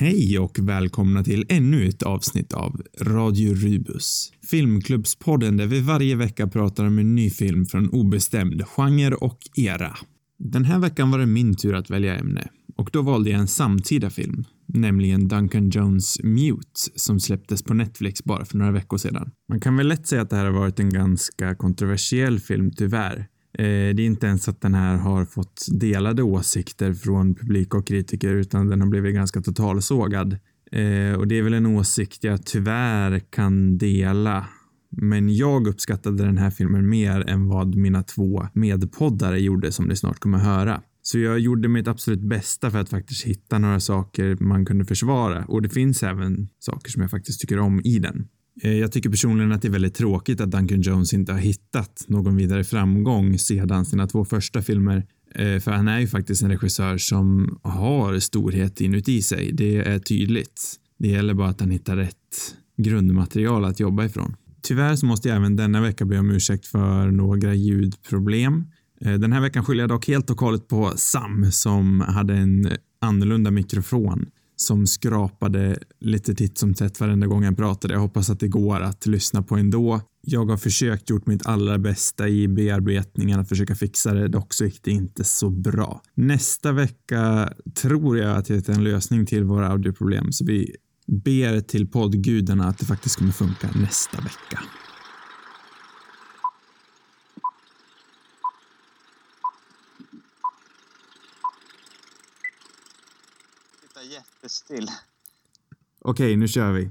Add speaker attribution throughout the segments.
Speaker 1: Hej och välkomna till ännu ett avsnitt av Radio Rubus. Filmklubbspodden där vi varje vecka pratar om en ny film från obestämd genre och era. Den här veckan var det min tur att välja ämne och då valde jag en samtida film, nämligen Duncan Jones Mute som släpptes på Netflix bara för några veckor sedan. Man kan väl lätt säga att det här har varit en ganska kontroversiell film tyvärr Eh, det är inte ens att den här har fått delade åsikter från publik och kritiker utan den har blivit ganska totalsågad. Eh, och det är väl en åsikt jag tyvärr kan dela. Men jag uppskattade den här filmen mer än vad mina två medpoddare gjorde som ni snart kommer höra. Så jag gjorde mitt absolut bästa för att faktiskt hitta några saker man kunde försvara och det finns även saker som jag faktiskt tycker om i den. Eh, jag tycker personligen att det är väldigt tråkigt att Duncan Jones inte har hittat någon vidare framgång sedan sina två första filmer. Eh, för han är ju faktiskt en regissör som har storhet inuti sig. Det är tydligt. Det gäller bara att han hittar rätt grundmaterial att jobba ifrån. Tyvärr så måste jag även denna vecka be om ursäkt för några ljudproblem. Eh, den här veckan skyller jag dock helt och hållet på Sam som hade en annorlunda mikrofon som skrapade lite titt som tätt varenda gång han pratade. Jag hoppas att det går att lyssna på ändå. Jag har försökt gjort mitt allra bästa i bearbetningen att försöka fixa det, dock så gick det inte så bra. Nästa vecka tror jag att jag hittar en lösning till våra audioproblem, så vi ber till poddgudarna att det faktiskt kommer funka nästa vecka. Okej, nu kör vi.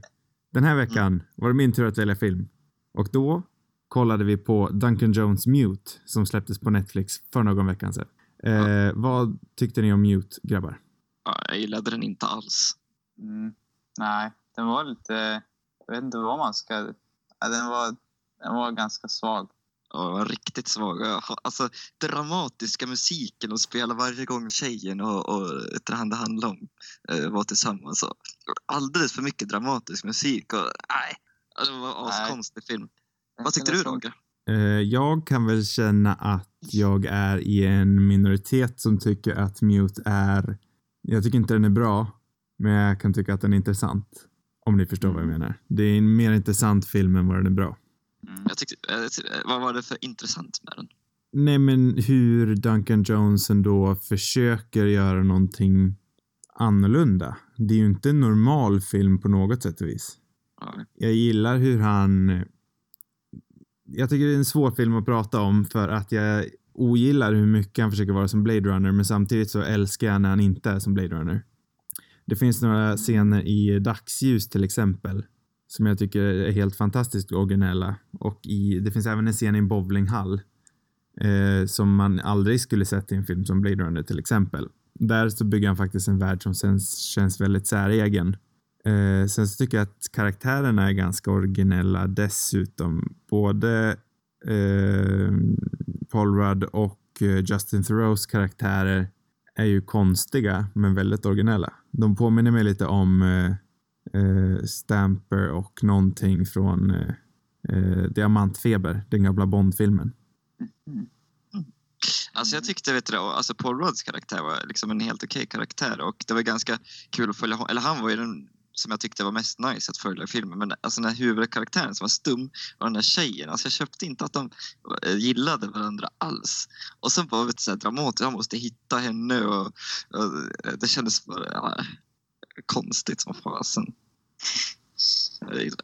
Speaker 1: Den här veckan var det min tur att välja film. Och då kollade vi på Duncan Jones Mute som släpptes på Netflix för någon vecka sedan. Eh, ja. Vad tyckte ni om Mute, grabbar?
Speaker 2: Ja, jag gillade den inte alls.
Speaker 3: Mm. Nej, den var lite... Jag vet inte vad man ska... den, var, den var ganska svag.
Speaker 2: Ja, riktigt svag. Alltså, dramatiska musiken och spela varje gång tjejen och, och det handlar om eh, var tillsammans. Alldeles för mycket dramatisk musik. Och, nej, det var en askonstig film. Vad tyckte du Roger?
Speaker 1: Eh, jag kan väl känna att jag är i en minoritet som tycker att Mute är... Jag tycker inte den är bra, men jag kan tycka att den är intressant. Om ni förstår vad jag mm. menar. Det är en mer intressant film än vad den är bra.
Speaker 2: Mm, jag tyckte, vad var det för intressant med den?
Speaker 1: Nej, men hur Duncan Jones ändå försöker göra någonting annorlunda. Det är ju inte en normal film på något sätt och vis. Nej. Jag gillar hur han... Jag tycker det är en svår film att prata om för att jag ogillar hur mycket han försöker vara som Blade Runner men samtidigt så älskar jag när han inte är som Blade Runner. Det finns några scener i Dagsljus till exempel som jag tycker är helt fantastiskt originella. Och i, det finns även en scen i en bowlinghall eh, som man aldrig skulle sett i en film som Blade Runner till exempel. Där så bygger han faktiskt en värld som känns, känns väldigt säregen. Eh, sen så tycker jag att karaktärerna är ganska originella dessutom. Både eh, Paul Rudd och eh, Justin Thoreaus karaktärer är ju konstiga men väldigt originella. De påminner mig lite om eh, eh, Stamper och någonting från eh, eh, Diamantfeber, den gamla Bondfilmen. Mm.
Speaker 2: Alltså jag tyckte, vet du, alltså Paul Rudds karaktär var liksom en helt okej okay karaktär och det var ganska kul att följa honom. Eller han var ju den som jag tyckte var mest nice att följa i filmen. Men alltså den här huvudkaraktären som var stum och den där tjejen, alltså jag köpte inte att de eh, gillade varandra alls. Och sen var det så här dramatiskt, han måste hitta henne och, och eh, det kändes bara, ja, konstigt som fasen.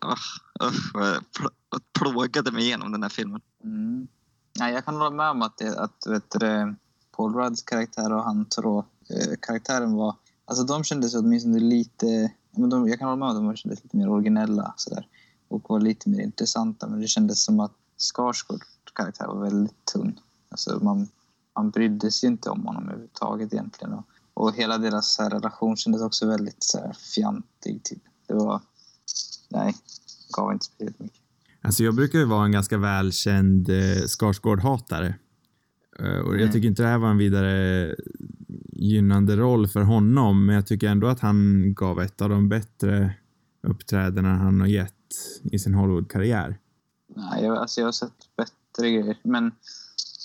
Speaker 2: Ah, jag plågade mig igenom den här filmen.
Speaker 3: Mm. Ja, jag kan hålla med om att, det, att vet du, Paul Rudds karaktär och han Tro, eh, karaktären var... Alltså de kändes åtminstone lite... Men de, jag kan hålla med om att de kändes lite mer originella sådär, och var lite mer intressanta. Men det kändes som att Skarsgårds karaktär var väldigt tunn. Alltså man, man brydde sig inte om honom överhuvudtaget egentligen. Och och hela deras här, relation kändes också väldigt så här, fjantig. Typ. Det var... Nej, gav inte speciellt mycket.
Speaker 1: Alltså jag brukar ju vara en ganska välkänd eh, Skarsgård-hatare. Uh, och mm. Jag tycker inte det här var en vidare gynnande roll för honom, men jag tycker ändå att han gav ett av de bättre uppträdena han har gett i sin Hollywood-karriär.
Speaker 3: Nej, jag, alltså jag har sett bättre grejer, men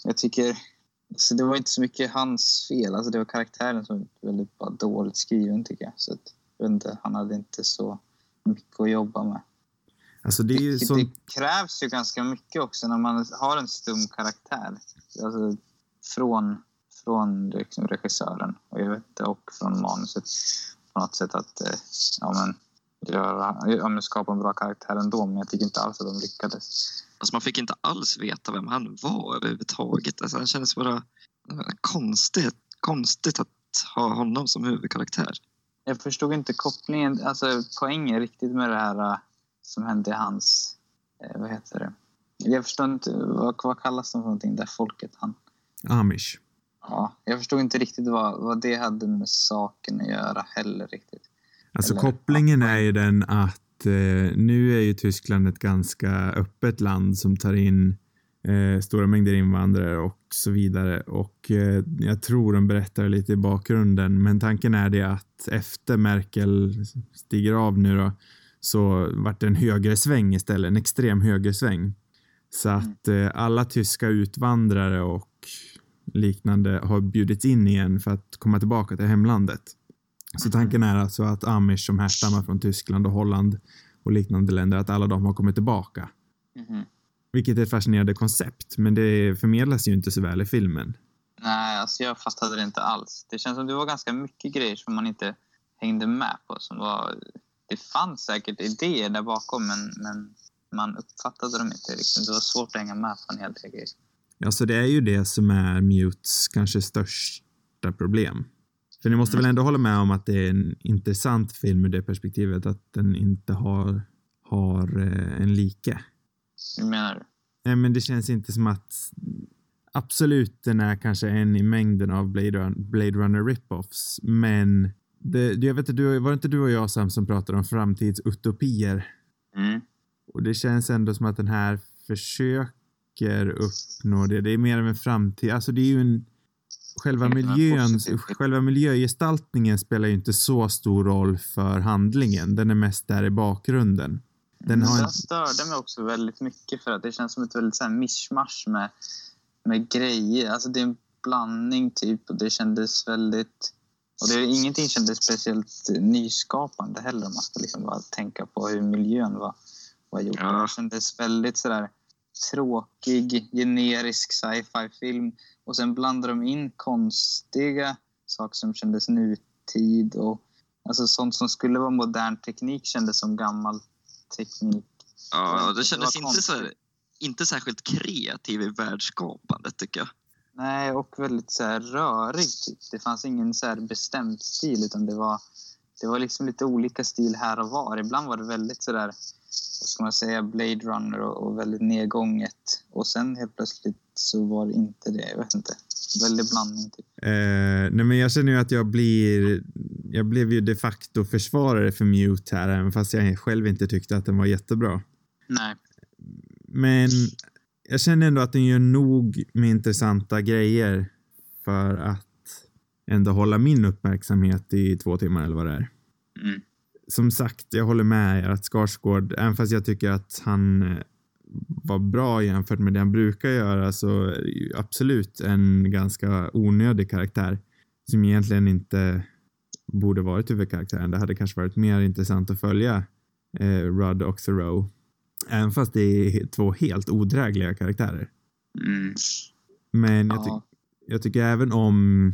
Speaker 3: jag tycker så det var inte så mycket hans fel. Alltså det var karaktären som var väldigt bara dåligt skriven tycker jag. Så att, jag inte, han hade inte så mycket att jobba med.
Speaker 1: Alltså det
Speaker 3: det,
Speaker 1: sånt...
Speaker 3: det krävs ju ganska mycket också när man har en stum karaktär. Alltså, från från liksom regissören och, jag vet, och från manuset på något sätt att eh, ja, men, göra, ja, men skapa en bra karaktär ändå, men jag tycker inte alls att de lyckades.
Speaker 2: Alltså man fick inte alls veta vem han var överhuvudtaget. Alltså han kändes bara eh, konstigt, konstigt att ha honom som huvudkaraktär.
Speaker 3: Jag förstod inte kopplingen, alltså poängen riktigt med det här eh, som hände i hans, eh, vad heter det? Jag förstår inte, vad, vad kallas de för någonting, där folket han?
Speaker 1: Amish.
Speaker 3: Ja, jag förstod inte riktigt vad, vad det hade med saken att göra heller riktigt.
Speaker 1: Alltså
Speaker 3: Eller-
Speaker 1: kopplingen är ju den att eh, nu är ju Tyskland ett ganska öppet land som tar in eh, stora mängder invandrare och så vidare och eh, jag tror de berättar lite i bakgrunden men tanken är det att efter Merkel stiger av nu då så vart det en högersväng istället, en extrem högersväng. Så att eh, alla tyska utvandrare och liknande har bjudits in igen för att komma tillbaka till hemlandet. Så tanken är alltså att amish som härstammar från Tyskland och Holland och liknande länder, att alla de har kommit tillbaka.
Speaker 3: Mhm.
Speaker 1: Vilket är ett fascinerande koncept, men det förmedlas ju inte så väl i filmen.
Speaker 3: Nej, alltså jag fattade det inte alls. Det känns som det var ganska mycket grejer som man inte hängde med på. Som var, det fanns säkert idéer där bakom, men, men man uppfattade dem inte. Liksom. Det var svårt att hänga med på en hel del grejer.
Speaker 1: Alltså det är ju det som är Mutes kanske största problem. För ni måste väl ändå hålla med om att det är en intressant film ur det perspektivet att den inte har, har eh, en like.
Speaker 3: Hur menar du?
Speaker 1: Nej, men det känns inte som att absolut den är kanske en i mängden av Blade, Run, Blade Runner rip-offs, men det, jag vet inte, du, var det inte du och jag Sam som pratade om framtidsutopier?
Speaker 3: Mm.
Speaker 1: Och det känns ändå som att den här försöker uppnå det. Det är mer av en framtid, alltså det är ju en Själva miljön, själva miljögestaltningen spelar ju inte så stor roll för handlingen. Den är mest där i bakgrunden. Den
Speaker 3: Den
Speaker 1: har en,
Speaker 3: där störde mig också väldigt mycket för att det känns som ett väldigt så här mischmasch med, med grejer. Alltså det är en blandning typ och det kändes väldigt... Och det, ingenting kändes speciellt nyskapande heller om man ska liksom bara tänka på hur miljön var, var gjord.
Speaker 2: Ja.
Speaker 3: Det kändes väldigt sådär tråkig, generisk sci-fi-film. Och sen blandade de in konstiga saker som kändes nutid och alltså sånt som skulle vara modern teknik kändes som gammal teknik.
Speaker 2: Ja,
Speaker 3: Det
Speaker 2: det kändes
Speaker 3: var
Speaker 2: inte, så inte särskilt kreativ i världsskapandet tycker jag.
Speaker 3: Nej, och väldigt så här rörig. Typ. Det fanns ingen så här bestämd stil utan det var, det var liksom lite olika stil här och var. Ibland var det väldigt så där, vad ska man säga, Blade Runner och, och väldigt nedgånget. Och sen helt plötsligt så var det inte det. Jag vet inte. Väldigt blandning typ.
Speaker 1: Eh, nej men jag känner ju att jag blir, jag blev ju de facto försvarare för Mute här, även fast jag själv inte tyckte att den var jättebra.
Speaker 3: Nej.
Speaker 1: Men jag känner ändå att den gör nog med intressanta grejer för att ändå hålla min uppmärksamhet i två timmar eller vad det är.
Speaker 3: Mm.
Speaker 1: Som sagt, jag håller med er att Skarsgård, även fast jag tycker att han eh, var bra jämfört med det han brukar göra så absolut en ganska onödig karaktär som egentligen inte borde varit huvudkaraktären. Det hade kanske varit mer intressant att följa eh, Rudd och Thoreau. Även fast det är två helt odrägliga karaktärer.
Speaker 3: Mm.
Speaker 1: Men jag, ty-
Speaker 3: Ja.
Speaker 1: jag tycker även om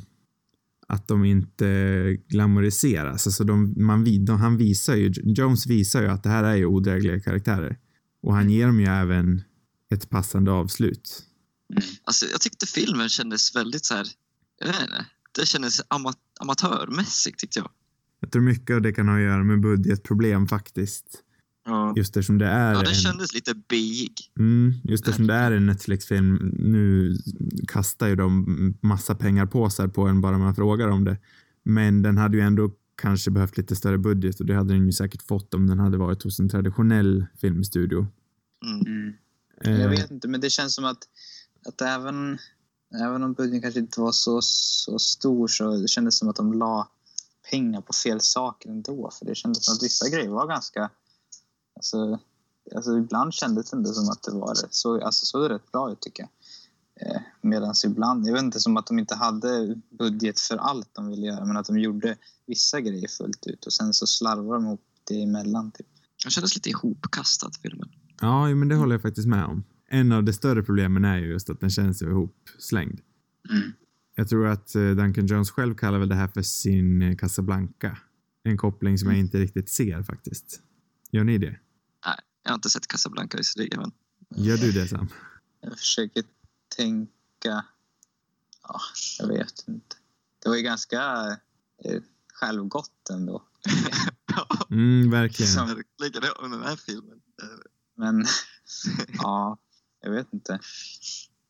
Speaker 1: att de inte glamoriseras. Alltså de, man, de, han visar ju, Jones visar ju att det här är ju odrägliga karaktärer. Och han ger dem ju även ett passande avslut.
Speaker 3: Mm.
Speaker 2: Alltså, jag tyckte filmen kändes väldigt så här, jag vet inte, det kändes ama amatörmässigt tyckte jag.
Speaker 1: Jag tror mycket av det kan ha att göra med budgetproblem faktiskt.
Speaker 2: Ja,
Speaker 1: Just eftersom det är
Speaker 2: ja det
Speaker 1: en...
Speaker 2: kändes lite biig.
Speaker 1: Mm, just eftersom det är en Netflix-film, nu kastar ju de massa pengar på sig på en bara man frågar om det. Men den hade ju ändå kanske behövt lite större budget och det hade den ju säkert fått om den hade varit hos en traditionell filmstudio.
Speaker 2: Mm.
Speaker 3: Mm.
Speaker 1: Eh,
Speaker 3: Jag vet inte, men det känns som att, att även, även om budgeten kanske inte var så, så stor så det kändes som att de la pengar på fel saker ändå. För det kändes som att vissa grejer var ganska... Alltså, alltså ibland kändes det ändå som att det var det. Så, alltså, såg det rätt bra ut tycker jag. Eh, Medan ibland, jag vet inte, som att de inte hade budget för allt de ville göra, men att de gjorde vissa grejer fullt ut och sen så slarvade de ihop det emellan. Typ.
Speaker 2: Den kändes lite ihopkastad, filmen.
Speaker 1: Ja, men det håller jag faktiskt med om. En av de större problemen är ju just att den känns ihopslängd.
Speaker 3: Mm.
Speaker 1: Jag tror att eh, Duncan Jones själv kallar väl det här för sin eh, Casablanca. En koppling som jag inte riktigt ser faktiskt. Gör ni det?
Speaker 2: Jag har inte sett Casablanca visserligen, men
Speaker 1: Gör du det Sam?
Speaker 3: Jag försöker tänka... Ja, jag vet inte. Det var ju ganska eh, självgott ändå.
Speaker 1: Mm, verkligen.
Speaker 3: Som-
Speaker 2: det om den här filmen. Eh,
Speaker 3: Men ja, jag vet inte.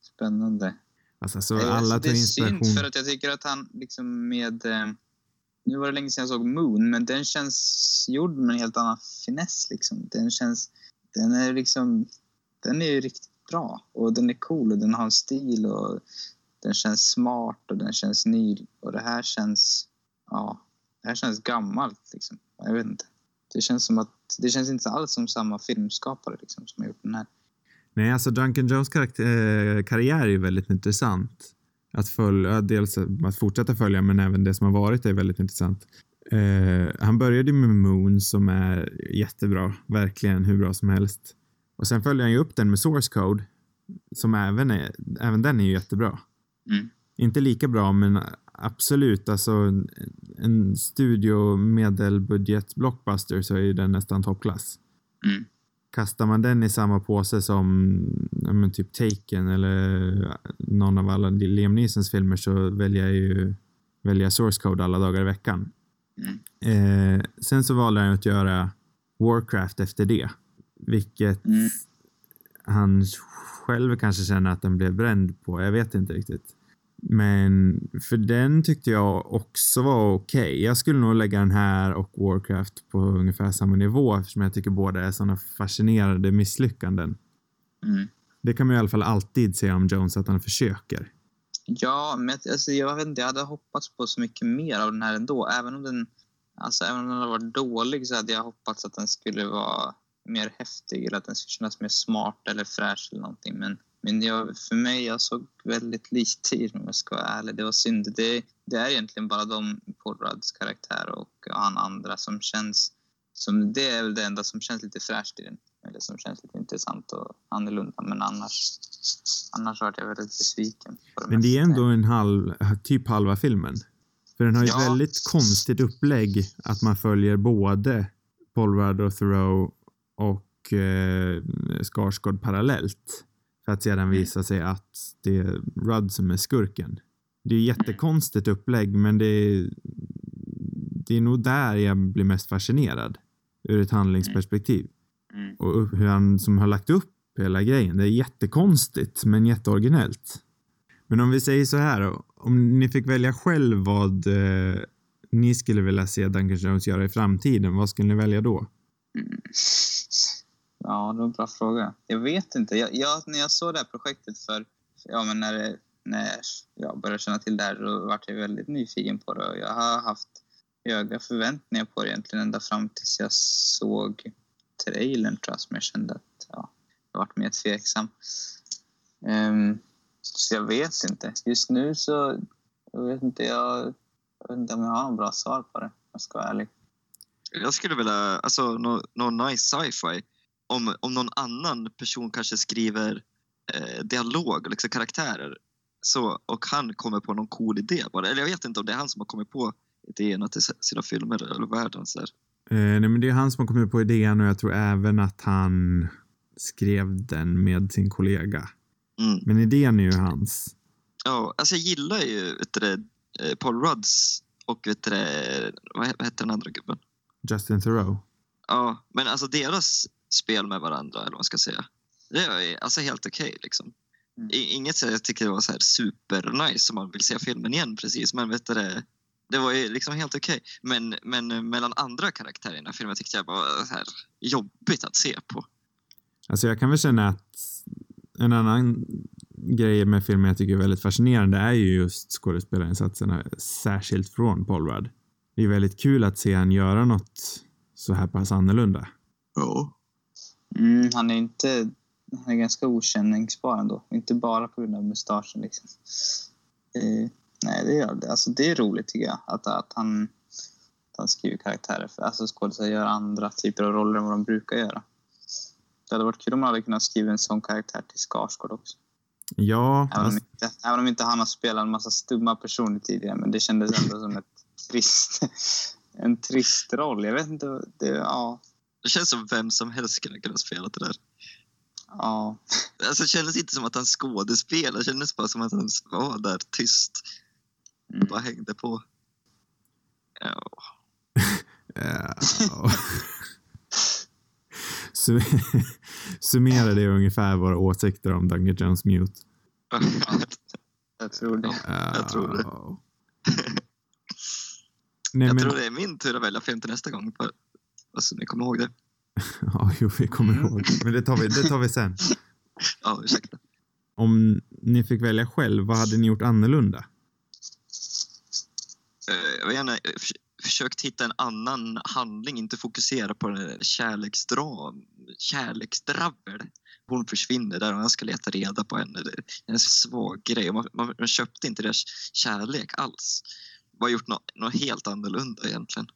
Speaker 3: Spännande.
Speaker 1: Alltså, så alla
Speaker 3: alltså, det är
Speaker 1: inspiration.
Speaker 3: synd för att jag tycker att han liksom med... Eh, nu var det länge sedan jag såg Moon, men den känns gjord med en helt annan finess. Liksom. Den känns... Den är liksom... Den är ju riktigt bra och den är cool och den har en stil och den känns smart och den känns ny. Och det här känns... Ja, det här känns gammalt liksom. Jag vet inte. Det känns som att... Det känns inte alls som samma filmskapare liksom, som har gjort den här.
Speaker 1: Nej, alltså Duncan Jones karaktär, eh, karriär är ju väldigt intressant. Att följa, dels att fortsätta följa, men även det som har varit är väldigt intressant. Eh, han började med Moon som är jättebra, verkligen hur bra som helst. Och sen följer han ju upp den med Source Code, som även är, även den är ju jättebra.
Speaker 3: Mm.
Speaker 1: Inte lika bra, men absolut, alltså en, en studio medelbudget blockbuster så är ju den nästan toppklass.
Speaker 3: Mm.
Speaker 1: Kastar man den i samma påse som men typ Taken eller någon av alla Liam Neesons filmer så väljer jag ju välja source code alla dagar i veckan.
Speaker 3: Mm.
Speaker 1: Eh, sen så valde han att göra Warcraft efter det, vilket
Speaker 3: Mm.
Speaker 1: han själv kanske känner att den blev bränd på. Jag vet inte riktigt. Men för den tyckte jag också var okej. Jag skulle nog lägga den här och Warcraft på ungefär samma nivå eftersom jag tycker båda är sådana fascinerande misslyckanden.
Speaker 3: Mm.
Speaker 1: Det kan man i alla fall alltid säga om Jones att han försöker.
Speaker 3: Ja, men alltså, jag vet inte, jag hade hoppats på så mycket mer av den här ändå. Även om den, alltså, även om den hade varit dålig så hade jag hoppats att den skulle vara mer häftig eller att den skulle kännas mer smart eller fräsch eller någonting. Men, men jag, för mig, jag såg väldigt lite i den om jag ska vara ärlig. Det var synd. Det, det är egentligen bara de, Paul Rudds karaktär och han andra som känns som, det är väl det enda som känns lite fräscht i den. Eller som känns lite intressant och annorlunda. Men annars, annars var jag väldigt besviken. Det
Speaker 1: Men det är ändå en halv, typ halva filmen. För den har ju ett
Speaker 3: Ja.
Speaker 1: väldigt konstigt upplägg att man följer både Paul Rudd och Thoreau och eh, Skarsgård parallellt. För att sedan visa sig att det är Rudd som är skurken. Det är jättekonstigt upplägg men det är, det är nog där jag blir mest fascinerad ur ett handlingsperspektiv. Och hur han som har lagt upp hela grejen. Det är jättekonstigt men jätteoriginellt. Men om vi säger så här. Om ni fick välja själv vad eh, ni skulle vilja se Duncan Jones göra i framtiden, vad skulle ni välja då?
Speaker 3: Ja, det var en bra fråga. Jag vet inte. Jag, jag, när jag såg det här projektet för, ja, men när, det, när jag började känna till det här då var jag väldigt nyfiken på det. Och jag har haft höga förväntningar på det egentligen ända fram tills jag såg trailern tror jag som jag kände att ja, jag varit mer tveksam. Um, så jag vet inte. Just nu så jag vet inte, jag, jag vet inte om jag har något bra svar på det. om Jag ska vara ärlig.
Speaker 2: Jag skulle vilja, alltså någon, no nice sci-fi. Om, om någon annan person kanske skriver eh, dialog, liksom karaktärer. Så, och han kommer på någon cool idé bara. Eller jag vet inte om det är han som har kommit på idéerna till sina filmer eller världen. Så här.
Speaker 1: Eh, nej, men det är han som har kommit på idén och jag tror även att han skrev den med sin kollega.
Speaker 2: Mm.
Speaker 1: Men idén är ju hans.
Speaker 2: Ja, alltså jag gillar ju vet du, det, eh, Paul Rudds och vet du, det, vad he- vad heter den andra gubben?
Speaker 1: Justin Thoreau.
Speaker 2: Ja, men alltså deras spel med varandra, eller vad man ska säga. Det är alltså helt okej liksom.
Speaker 3: Mm.
Speaker 2: Inget så jag tycker det var så här super nice som man vill se filmen igen precis, men vet du det, det var ju liksom helt okej. Men, men mellan andra karaktärer i den här filmen tyckte jag var så här jobbigt att se på.
Speaker 1: Alltså jag kan väl känna att en annan grej med filmen jag tycker är väldigt fascinerande är ju just skådespelarinsatserna, särskilt från Paul Rudd. Det är väldigt kul att se han göra något så här pass annorlunda.
Speaker 2: Ja.
Speaker 3: Mm, han är inte han är ganska okänningsbar ändå. Inte bara på grund av mustaschen liksom. Eh, nej, det är, alltså, det är roligt tycker jag. Att, att, han, att han skriver karaktärer. För, alltså skådespelare gör andra typer av roller än vad de brukar göra. Det hade varit kul om man hade kunnat skriva en sån karaktär till Skarsgård också.
Speaker 1: Ja,
Speaker 3: Även, om inte, även om inte han har spelat en massa stumma personer tidigare. Men det kändes ändå som ett trist, en trist roll. Jag vet inte. Det, ja,
Speaker 2: Det känns som vem som helst skulle kunna spela det där.
Speaker 3: ja.
Speaker 2: Alltså, det kändes inte som att han skådespelade, det kändes bara som att han var där tyst.
Speaker 3: Mm.
Speaker 2: Bara hängde på. Ja.
Speaker 1: ja. Sum- Summera det ungefär våra åsikter om Dungeon Jones Mute.
Speaker 3: Jag tror det.
Speaker 2: Jag tror det.
Speaker 1: Nej,
Speaker 2: jag
Speaker 1: men,
Speaker 2: tror det är min tur att välja film till nästa gång. För, alltså, ni kommer ihåg det?
Speaker 1: Ja, jo, vi kommer
Speaker 3: Mm.
Speaker 1: ihåg. Men det tar vi, det tar vi sen.
Speaker 2: Ja, ursäkta.
Speaker 1: Om ni fick välja själv, vad hade ni gjort annorlunda?
Speaker 2: Eh, Jag vill gärna eh, förs- försökt hitta en annan handling, inte fokusera på den där kärleksdram, kärleksdravel. Hon försvinner där och han ska leta reda på henne. Det är en svag grej. Man, man, man köpte inte deras kärlek alls. Bara gjort något, något helt annorlunda egentligen.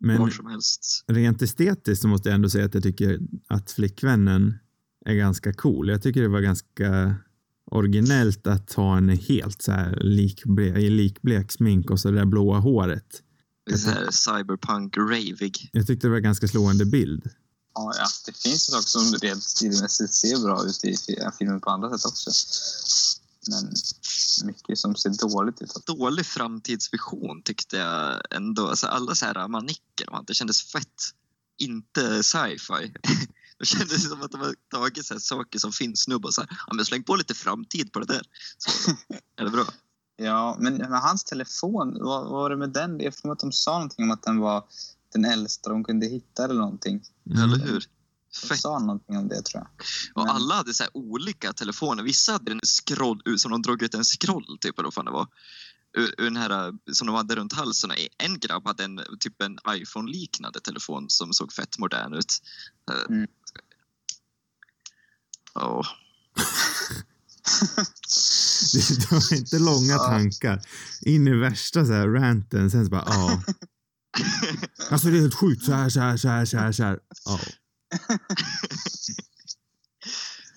Speaker 1: Men
Speaker 2: Var som helst.
Speaker 1: rent estetiskt så måste jag ändå säga att jag tycker att flickvännen är ganska cool. Jag tycker det var ganska originellt att ha henne helt så här likble- likblek smink och så det där blåa håret.
Speaker 2: Det är så här cyberpunk ravig.
Speaker 1: Jag tyckte det var en ganska slående bild.
Speaker 3: Ja, ja, det finns ju saker som rent stilmässigt ser bra ut i fi- filmen på andra sätt också. Men mycket som ser dåligt ut.
Speaker 2: Dålig framtidsvision tyckte jag ändå. Alltså alla så här manicker och allt, det kändes fett. Inte sci-fi. Det kändes som att de har tagit så saker som finns nu och bara så här, ja men släng på lite framtid på det där. Så är det bra.
Speaker 3: Ja, men med hans telefon, vad, vad var det med den? Jag får att de sa någonting om att den var den äldsta de kunde hitta eller någonting.
Speaker 1: Mm.
Speaker 2: Eller hur?
Speaker 3: De sa någonting om det tror jag.
Speaker 2: Och
Speaker 3: Men-
Speaker 2: alla hade så olika telefoner. Vissa hade en scroll, som de drog ut en scroll typ, eller vad fan det var. Ur, ur den här som de hade runt halsen. En grabb hade en, typ en iPhone-liknande telefon som såg fett modern ut. Eh,
Speaker 3: Mm.
Speaker 2: Ja.
Speaker 1: Det var inte långa tankar. In i värsta så här ranten, sen så bara ja. Alltså det är helt sjukt, så här, så här, så här, så här, så här. Ja.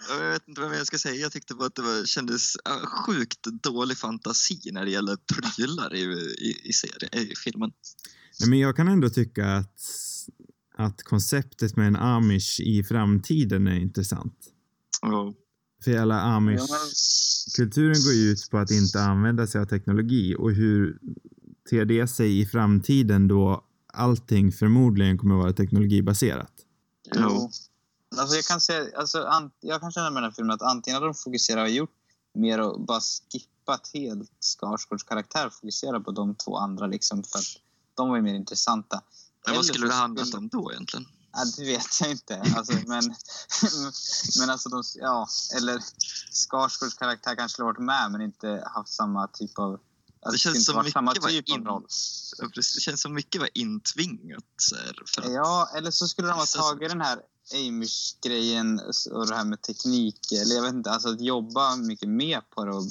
Speaker 2: Jag vet inte vad jag ska säga. Jag tyckte bara att det var, kändes sjukt dålig fantasi när det gäller prylar i, i, i, serien, i filmen.
Speaker 1: Nej, men jag kan ändå tycka att, att konceptet med en amish i framtiden är intressant.
Speaker 2: Ja.
Speaker 1: För hela amish-kulturen går ju ut på att inte använda sig av teknologi och hur ter det sig i framtiden då allting förmodligen kommer att vara teknologibaserat?
Speaker 3: jo. Alltså jag kan säga, alltså, an, jag kan känna med den här filmen att antingen hade de fokuserat och gjort mer och bara skippat helt Skarsgårds karaktär och fokuserat på de två andra liksom för att de var ju mer intressanta.
Speaker 2: Men vad skulle det handlat om då egentligen?
Speaker 3: Ja, det vet jag inte. Alltså, men, men alltså, de, ja, eller Skarsgårds karaktär kanske skulle varit med men inte haft samma typ av... Alltså,
Speaker 2: Det känns som mycket
Speaker 3: samma typ
Speaker 2: in-
Speaker 3: av roll.
Speaker 2: Det känns som mycket var intvingat. Här,
Speaker 3: Ja, eller så skulle de ha tagit den här Amish-grejen och det här med teknik, eller jag vet inte, alltså att jobba mycket mer på det. Och,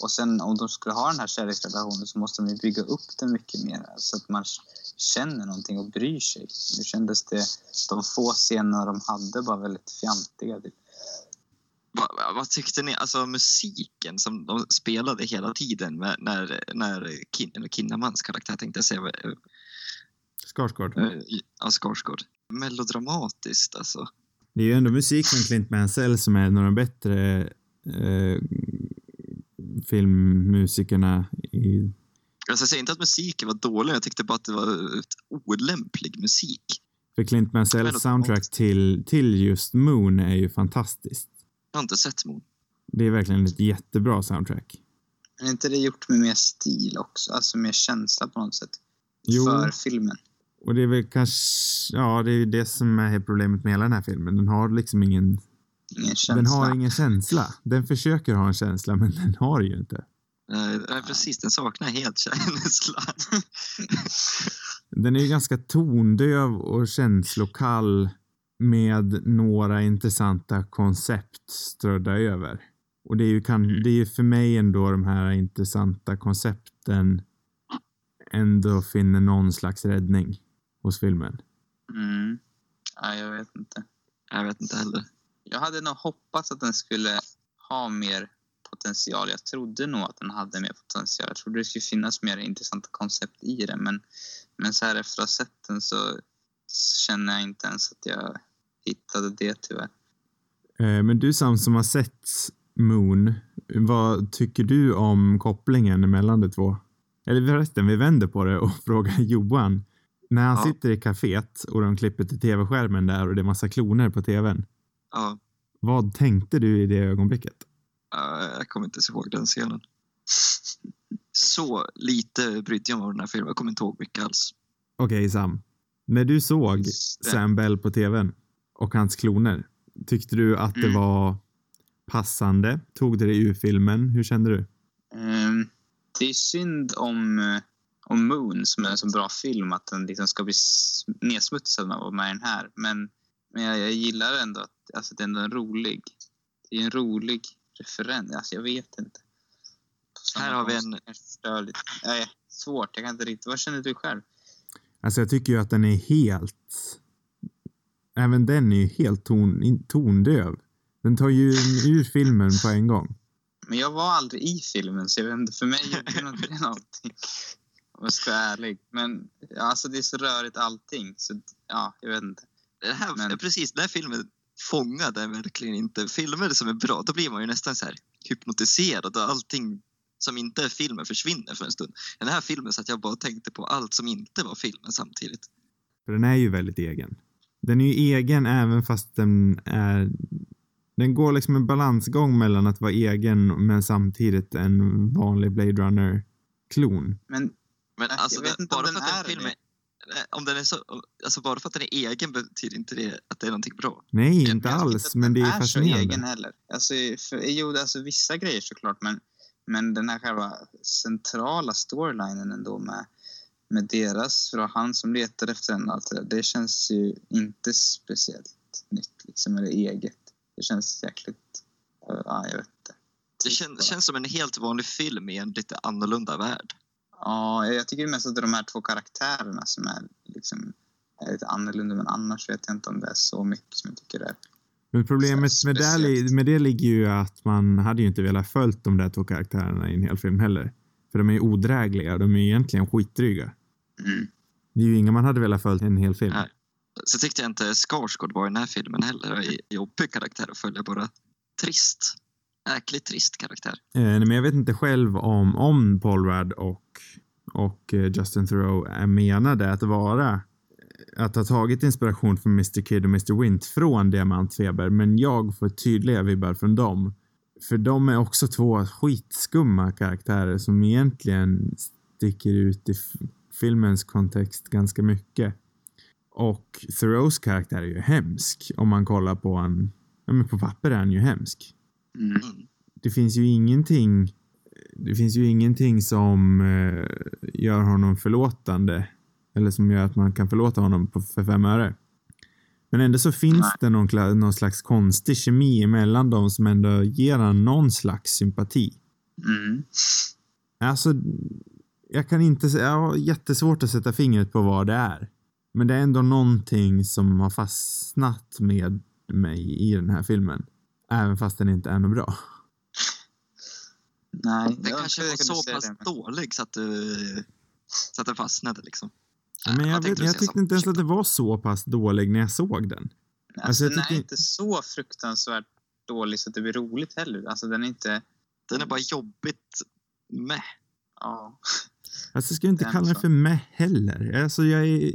Speaker 3: och sen om de skulle ha den här kärleksrelationen så måste de ju bygga upp den mycket mer så att man känner någonting och bryr sig. Nu kändes det, de få scener de hade bara väldigt fjantiga. Typ.
Speaker 2: vad, vad- tyckte ni? Alltså musiken som de spelade hela tiden med, när, när Kin, eller Kinnamans karaktär tänkte jag säga. eh,
Speaker 1: Skarsgård.
Speaker 2: eh, Ja, Skarsgård. Melodramatiskt alltså.
Speaker 1: Det är ju ändå musik från Clint Mansell som är en av de bättre eh, filmmusikerna i...
Speaker 2: Alltså, jag säger inte att musiken var dålig, jag tyckte bara att det var ett olämplig musik.
Speaker 1: För Clint Mansells soundtrack till, till just Moon är ju fantastiskt.
Speaker 2: Jag har inte sett Moon.
Speaker 1: Det är verkligen ett jättebra soundtrack.
Speaker 3: Men är inte det gjort med mer stil också? Alltså mer känsla på något sätt?
Speaker 1: Jo.
Speaker 3: För filmen.
Speaker 1: Och det är väl kanske... Ja, det är ju det som är problemet med hela den här filmen. Den har liksom ingen...
Speaker 3: Ingen känsla.
Speaker 1: Den har ingen känsla. Den försöker ha en känsla, men den har ju inte.
Speaker 2: Nej, nej, precis. Den saknar helt känsla.
Speaker 1: Den är ju ganska tondöv och känslokall. med några intressanta koncept strödda över. Och det är ju, kan,
Speaker 2: Mm.
Speaker 1: det är ju för mig ändå de här intressanta koncepten ändå finner någon slags räddning hos filmen.
Speaker 3: Mm. Ja, jag vet inte.
Speaker 2: Jag vet inte heller.
Speaker 3: Jag hade nog hoppats att den skulle ha mer potential. Jag trodde nog att den hade mer potential. Jag trodde det skulle finnas mer intressanta koncept i den. Men, men så här efter att ha sett den så känner jag inte ens att jag hittade det tyvärr.
Speaker 1: Eh, Men du Sam som har sett Moon, vad tycker du om kopplingen mellan de två? Eller förresten, vi vänder på det och frågar Johan. När han
Speaker 2: Ja.
Speaker 1: sitter i kaféet och de klipper till tv-skärmen där och det är massa kloner på tvn.
Speaker 2: Ja,
Speaker 1: Vad tänkte du i det ögonblicket?
Speaker 2: Jag kommer inte ens ihåg den scenen. Så lite brydde jag mig om den här filmen. Jag kommer inte ihåg mycket alls.
Speaker 1: Okej Sam, när du såg
Speaker 3: det.
Speaker 1: Sam Bell på tvn och hans kloner, tyckte du att det
Speaker 3: Mm.
Speaker 1: var passande? Tog det dig ur filmen? Hur kände du?
Speaker 3: Ehm, det är synd om, eh, om Moon som är en så bra film att den liksom ska bli nedsmutsad med att vara med i den här. Men, men jag, jag gillar ändå att alltså, det är rolig, det är en rolig referens. Alltså, jag vet inte.
Speaker 2: Här har vi en-
Speaker 3: så kanske det stör lite. Nej, svårt. Jag kan inte riktigt. Vad känner du själv?
Speaker 1: Alltså jag tycker ju att den är helt... Även den är ju helt ton, tondöv. Den tar ju ur filmen på en gång.
Speaker 3: Men jag var aldrig i filmen så jag vet inte, för mig gjorde nog inte det någonting. Om jag ska vara ärlig. Men alltså det är så rörigt allting. Så ja, jag vet inte.
Speaker 2: Det här,
Speaker 3: Men-
Speaker 2: Precis, den här filmen fångade verkligen inte. Filmer som är bra, då blir man ju nästan så här hypnotiserad och allting som inte är filmen försvinner för en stund. Den här filmen så att jag bara tänkte på allt som inte var filmen samtidigt.
Speaker 1: För den är ju väldigt egen. Den är ju egen även fast den är... Den går liksom en balansgång mellan att vara egen men samtidigt en vanlig Blade Runner-klon.
Speaker 3: Men
Speaker 2: Men
Speaker 3: Jag
Speaker 2: alltså,
Speaker 3: vet
Speaker 2: den,
Speaker 3: inte om
Speaker 2: bara
Speaker 3: den
Speaker 2: för att
Speaker 3: är
Speaker 2: en film
Speaker 3: det.
Speaker 2: är, om den är så, alltså bara för att den är egen betyder inte det att det är någonting bra.
Speaker 1: Nej,
Speaker 3: jag
Speaker 1: inte alls, men det är
Speaker 3: så
Speaker 1: fascinerande.
Speaker 3: egen heller. Alltså, för, jo, alltså vissa grejer såklart, men, men den här själva centrala storylinen ändå med, med deras, för det var han som letade efter den allt det där, det känns ju inte speciellt nytt liksom, eller eget. Det känns jäkligt, uh, ja, jag vet inte.
Speaker 2: Det kän, känns som en helt vanlig film i en lite annorlunda värld.
Speaker 3: Ja, jag tycker mest att det är de här två karaktärerna som är liksom är lite annorlunda, men annars vet jag inte om det är så mycket som jag tycker det är.
Speaker 1: Men problemet med det, med det ligger ju att man hade ju inte velat följt de där två karaktärerna i en hel film heller. För de är ju odrägliga, de är ju egentligen skitdryga.
Speaker 3: Mm.
Speaker 1: Det är ju inga man hade velat följt i en hel film.
Speaker 2: Nej. Så tyckte jag inte Skarsgård var i den här filmen heller. Jobbig karaktär att följa, bara trist. Äckligt trist karaktär.
Speaker 1: Eh, nej, men jag vet inte själv om, om Paul Rudd och, och eh, Justin Theroux är menade att vara att ha tagit inspiration från Mr Kid och Mr Wint från Diamantfeber, men jag får tydliga vibbar från dem. För de är också två skitskumma karaktärer som egentligen sticker ut i filmens kontext ganska mycket. Och Theroux karaktär är ju hemsk om man kollar på han, ja men på papper är han ju hemsk.
Speaker 3: Mm.
Speaker 1: det finns ju ingenting det finns ju ingenting som eh, gör honom förlåtande eller som gör att man kan förlåta honom på, för fem öre. Men ändå så finns det någon, någon slags konstig kemi emellan dem som ändå ger han någon slags sympati.
Speaker 3: Mm.
Speaker 1: Alltså, jag kan inte säga, jag har jättesvårt att sätta fingret på vad det är. Men det är ändå någonting som har fastnat med mig i den här filmen. Även fast den inte är något bra.
Speaker 3: Nej,
Speaker 2: Den
Speaker 3: jag
Speaker 2: kanske var så pass
Speaker 3: det, men-
Speaker 2: dålig så att, du, så att den fastnade liksom.
Speaker 1: Men jag, vet, jag tyckte inte ens att det var så pass dålig när jag såg den.
Speaker 3: Alltså,
Speaker 1: Alltså, jag
Speaker 3: den är inte så fruktansvärt dålig så att det blir roligt heller. Alltså den är inte...
Speaker 2: Den är bara jobbigt med.
Speaker 3: Ja.
Speaker 1: Alltså jag skulle inte
Speaker 3: Den
Speaker 1: kalla den för meh heller. Alltså jag är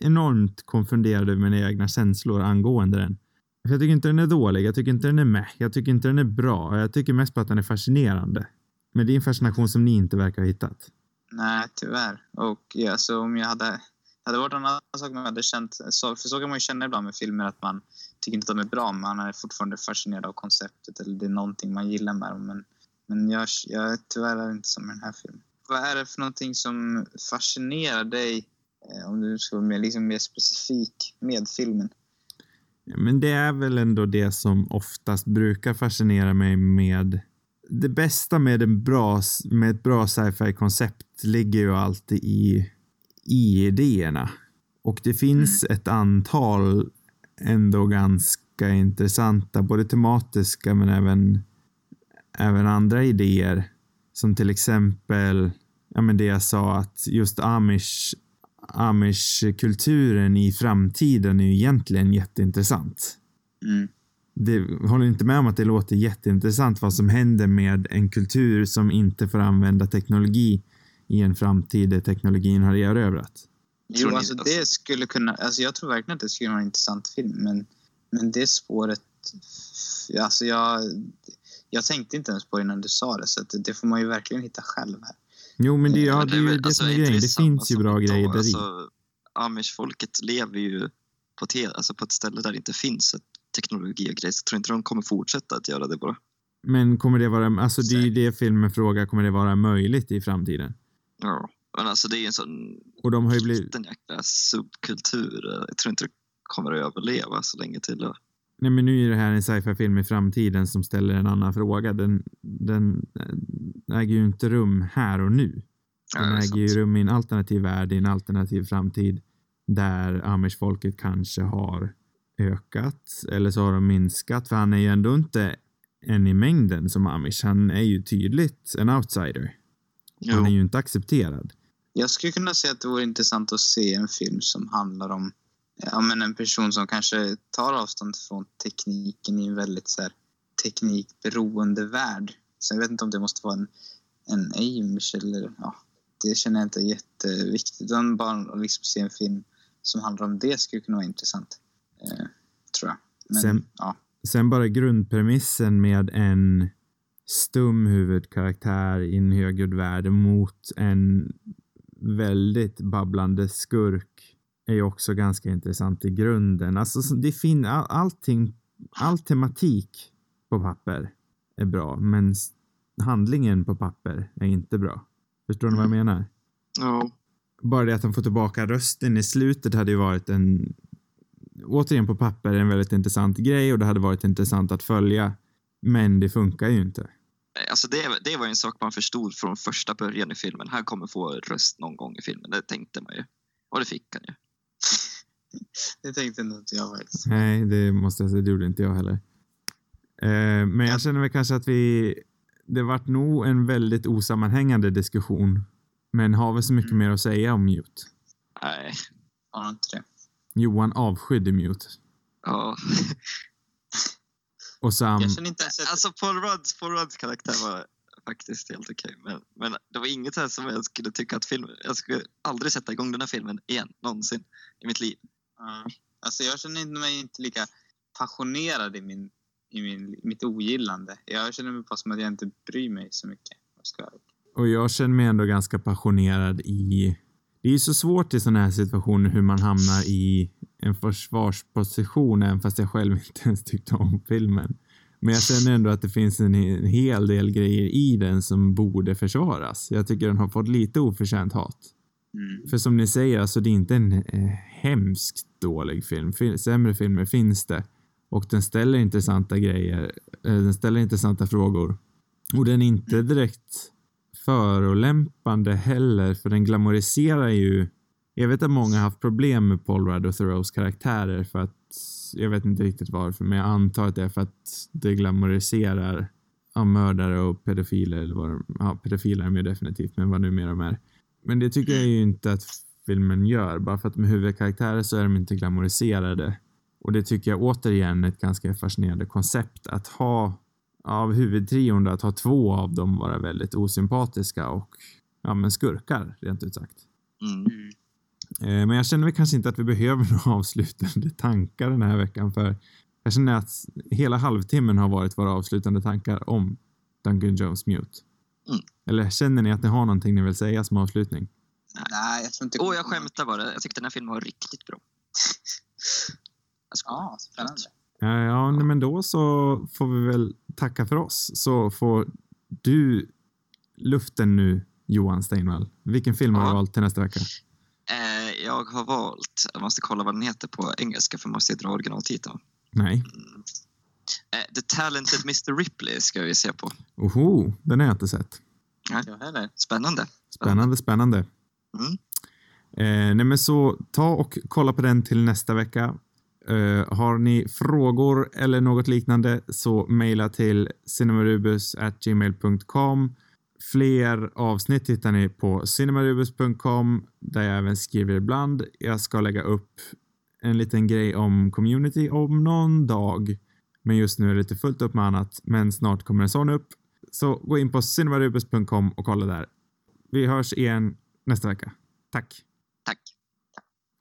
Speaker 1: enormt konfunderad över mina egna känslor angående den. För Jag tycker inte den är dålig, jag tycker inte den är meh, jag tycker inte den är bra. Jag tycker mest på att den är fascinerande. Men det är en fascination som ni inte verkar ha hittat.
Speaker 3: Nej, tyvärr. Och ja, så om jag hade... hade varit en annan sak om jag hade känt... Så, för så kan man ju känna ibland med filmer att man tycker inte att de är bra men man är fortfarande fascinerad av konceptet eller det är någonting man gillar med dem. Men, men jag, jag tyvärr är inte som i den här filmen. Vad är det för någonting som fascinerar dig, eh, om du ska vara mer, liksom mer specifik med filmen?
Speaker 1: Men det är väl ändå det som oftast brukar fascinera mig med det bästa med, en bra, med ett bra sci-fi koncept ligger ju alltid i, i idéerna. Och det finns mm. ett antal ändå ganska intressanta, både tematiska men även, även andra idéer. Som till exempel, ja men det jag sa att just amish amish-kulturen i framtiden är ju egentligen jätteintressant.
Speaker 3: Mm.
Speaker 1: Det håller inte med om att det låter jätteintressant vad som händer med en kultur som inte får använda teknologi i en framtid där teknologin har erövrat.
Speaker 3: Jo, alltså det skulle kunna... Alltså jag tror verkligen att det skulle vara en intressant film, men, men det spåret... Alltså jag, jag tänkte inte ens på det innan du sa det, så det, det får man ju verkligen hitta själv här.
Speaker 1: Jo, men det, ja, det, är ju det alltså, som är grejen. Det finns ju bra grejer där
Speaker 2: alltså, Amish-folket lever ju på, te, alltså på ett ställe där det inte finns ett teknologi och grejer, så jag tror inte de kommer fortsätta att göra det bara.
Speaker 1: Men kommer det vara, alltså det är ju det filmen frågar, kommer det vara möjligt i framtiden?
Speaker 2: Ja, men alltså det är ju en sån
Speaker 1: och de har ju blivit...
Speaker 2: liten jäkla subkultur. Jag tror inte det kommer att överleva så länge till.
Speaker 1: Nej, men nu är det här en sci-fi-film i framtiden som ställer en annan fråga. Den, den äger ju inte rum här och nu. Den ja, äger ju rum i en alternativ värld, i en alternativ framtid där amish-folket kanske har ökat eller så har de minskat. För han är ju ändå inte en i mängden som amish. Han är ju tydligt en outsider. Jo. Han är ju inte accepterad.
Speaker 3: Jag skulle kunna säga att det vore intressant att se en film som handlar om ja, men en person som kanske tar avstånd från tekniken i en väldigt så här, teknikberoende värld. Så jag vet inte om det måste vara en, en Amish eller ja, det känner jag inte är jätteviktigt. Utan bara att liksom se en film som handlar om det skulle kunna vara intressant. Eh, tror jag. Men,
Speaker 1: sen,
Speaker 3: ja.
Speaker 1: sen bara grundpremissen med en stum huvudkaraktär i en högljudd värld mot en väldigt babblande skurk är ju också ganska intressant i grunden. Alltså det fin all, allting, all tematik på papper är bra, men handlingen på papper är inte bra. Förstår ni vad jag mm. menar?
Speaker 2: Ja.
Speaker 1: Bara det att de får tillbaka rösten i slutet hade ju varit en återigen på papper en väldigt intressant grej och det hade varit intressant att följa. Men det funkar ju inte.
Speaker 2: Alltså det, det var en sak man förstod från första början i filmen. Han kommer få röst någon gång i filmen. Det tänkte man ju. Och det fick han ju.
Speaker 3: det tänkte inte jag faktiskt.
Speaker 1: Nej, det måste jag säga. Det gjorde inte jag heller. Eh, men jag känner väl kanske att vi... Det vart nog en väldigt osammanhängande diskussion. Men har vi så mycket mm. mer att säga om Mute?
Speaker 2: Nej.
Speaker 3: Har inte det.
Speaker 1: Johan avskydde Mute.
Speaker 2: Ja.
Speaker 1: Och Sam...
Speaker 3: Jag känner inte ens
Speaker 2: Alltså Paul Rudds, Paul Rudds karaktär var faktiskt helt okej. Okay. Men, men det var inget här som jag skulle tycka att filmen... Jag skulle aldrig sätta igång den här filmen igen, någonsin i mitt liv.
Speaker 3: Mm. Alltså jag känner mig inte lika passionerad i, min, i min, mitt ogillande. Jag känner mig bara som att jag inte bryr mig så mycket.
Speaker 1: Och jag känner mig ändå ganska passionerad i... Det är ju så svårt i sådana här situationer hur man hamnar i en försvarsposition även fast jag själv inte ens tyckte om filmen. Men jag känner ändå att det finns en hel del grejer i den som borde försvaras. Jag tycker den har fått lite oförtjänt hat. Mm. För som ni säger, alltså det är inte en eh, hemskt dålig film. Sämre filmer finns det. Och den ställer intressanta grejer. Eh, den ställer intressanta frågor. Och den är inte direkt förolämpande heller, för den glamoriserar ju jag vet att många har haft problem med Paul Rudd och Thoreaus karaktärer för att jag vet inte riktigt varför, men jag antar att det är för att det glamoriserar ja, mördare och pedofiler eller vad de, ja, pedofiler är de ju definitivt, men vad nu mer de är. Men det tycker jag ju inte att filmen gör. Bara för att de är huvudkaraktärer så är de inte glamoriserade. Och det tycker jag återigen är ett ganska fascinerande koncept att ha av huvudtrion att ha två av dem vara väldigt osympatiska och ja, men skurkar rent ut sagt.
Speaker 3: Mm.
Speaker 1: Eh, men jag känner väl kanske inte att vi behöver några avslutande tankar den här veckan för jag känner att hela halvtimmen har varit våra avslutande tankar om Duncan Jones Mute.
Speaker 2: Mm.
Speaker 1: Eller känner ni att ni har någonting ni vill säga som avslutning?
Speaker 3: Nej, jag tror inte...
Speaker 2: Åh, oh, jag skämtar bara. Jag tyckte den här filmen var riktigt bra.
Speaker 3: Ja, spännande.
Speaker 1: Ja, ja men då så får vi väl tacka för oss. Så får du luften nu, Johan Steinvall. Vilken film ja. har du valt till nästa vecka?
Speaker 2: Eh, jag har valt, jag måste kolla vad den heter på engelska för man måste dra originaltiteln.
Speaker 1: Nej.
Speaker 2: Eh, The Talented Mr Ripley ska vi se på.
Speaker 1: Oho, den har jag inte sett.
Speaker 3: Jag heller.
Speaker 2: Spännande.
Speaker 1: Spännande, spännande.
Speaker 2: Mm.
Speaker 1: Eh, nej men så ta och kolla på den till nästa vecka. Eh, har ni frågor eller något liknande så mejla till cinemarubus@gmail.com. Fler avsnitt hittar ni på cinemarubus.com där jag även skriver ibland. Jag ska lägga upp en liten grej om community om någon dag. Men just nu är det lite fullt upp med annat, men snart kommer en sån upp. Så gå in på cinemarubus.com och kolla där. Vi hörs igen nästa vecka. Tack.
Speaker 2: Tack.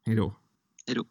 Speaker 1: Hej då.
Speaker 2: Hej då.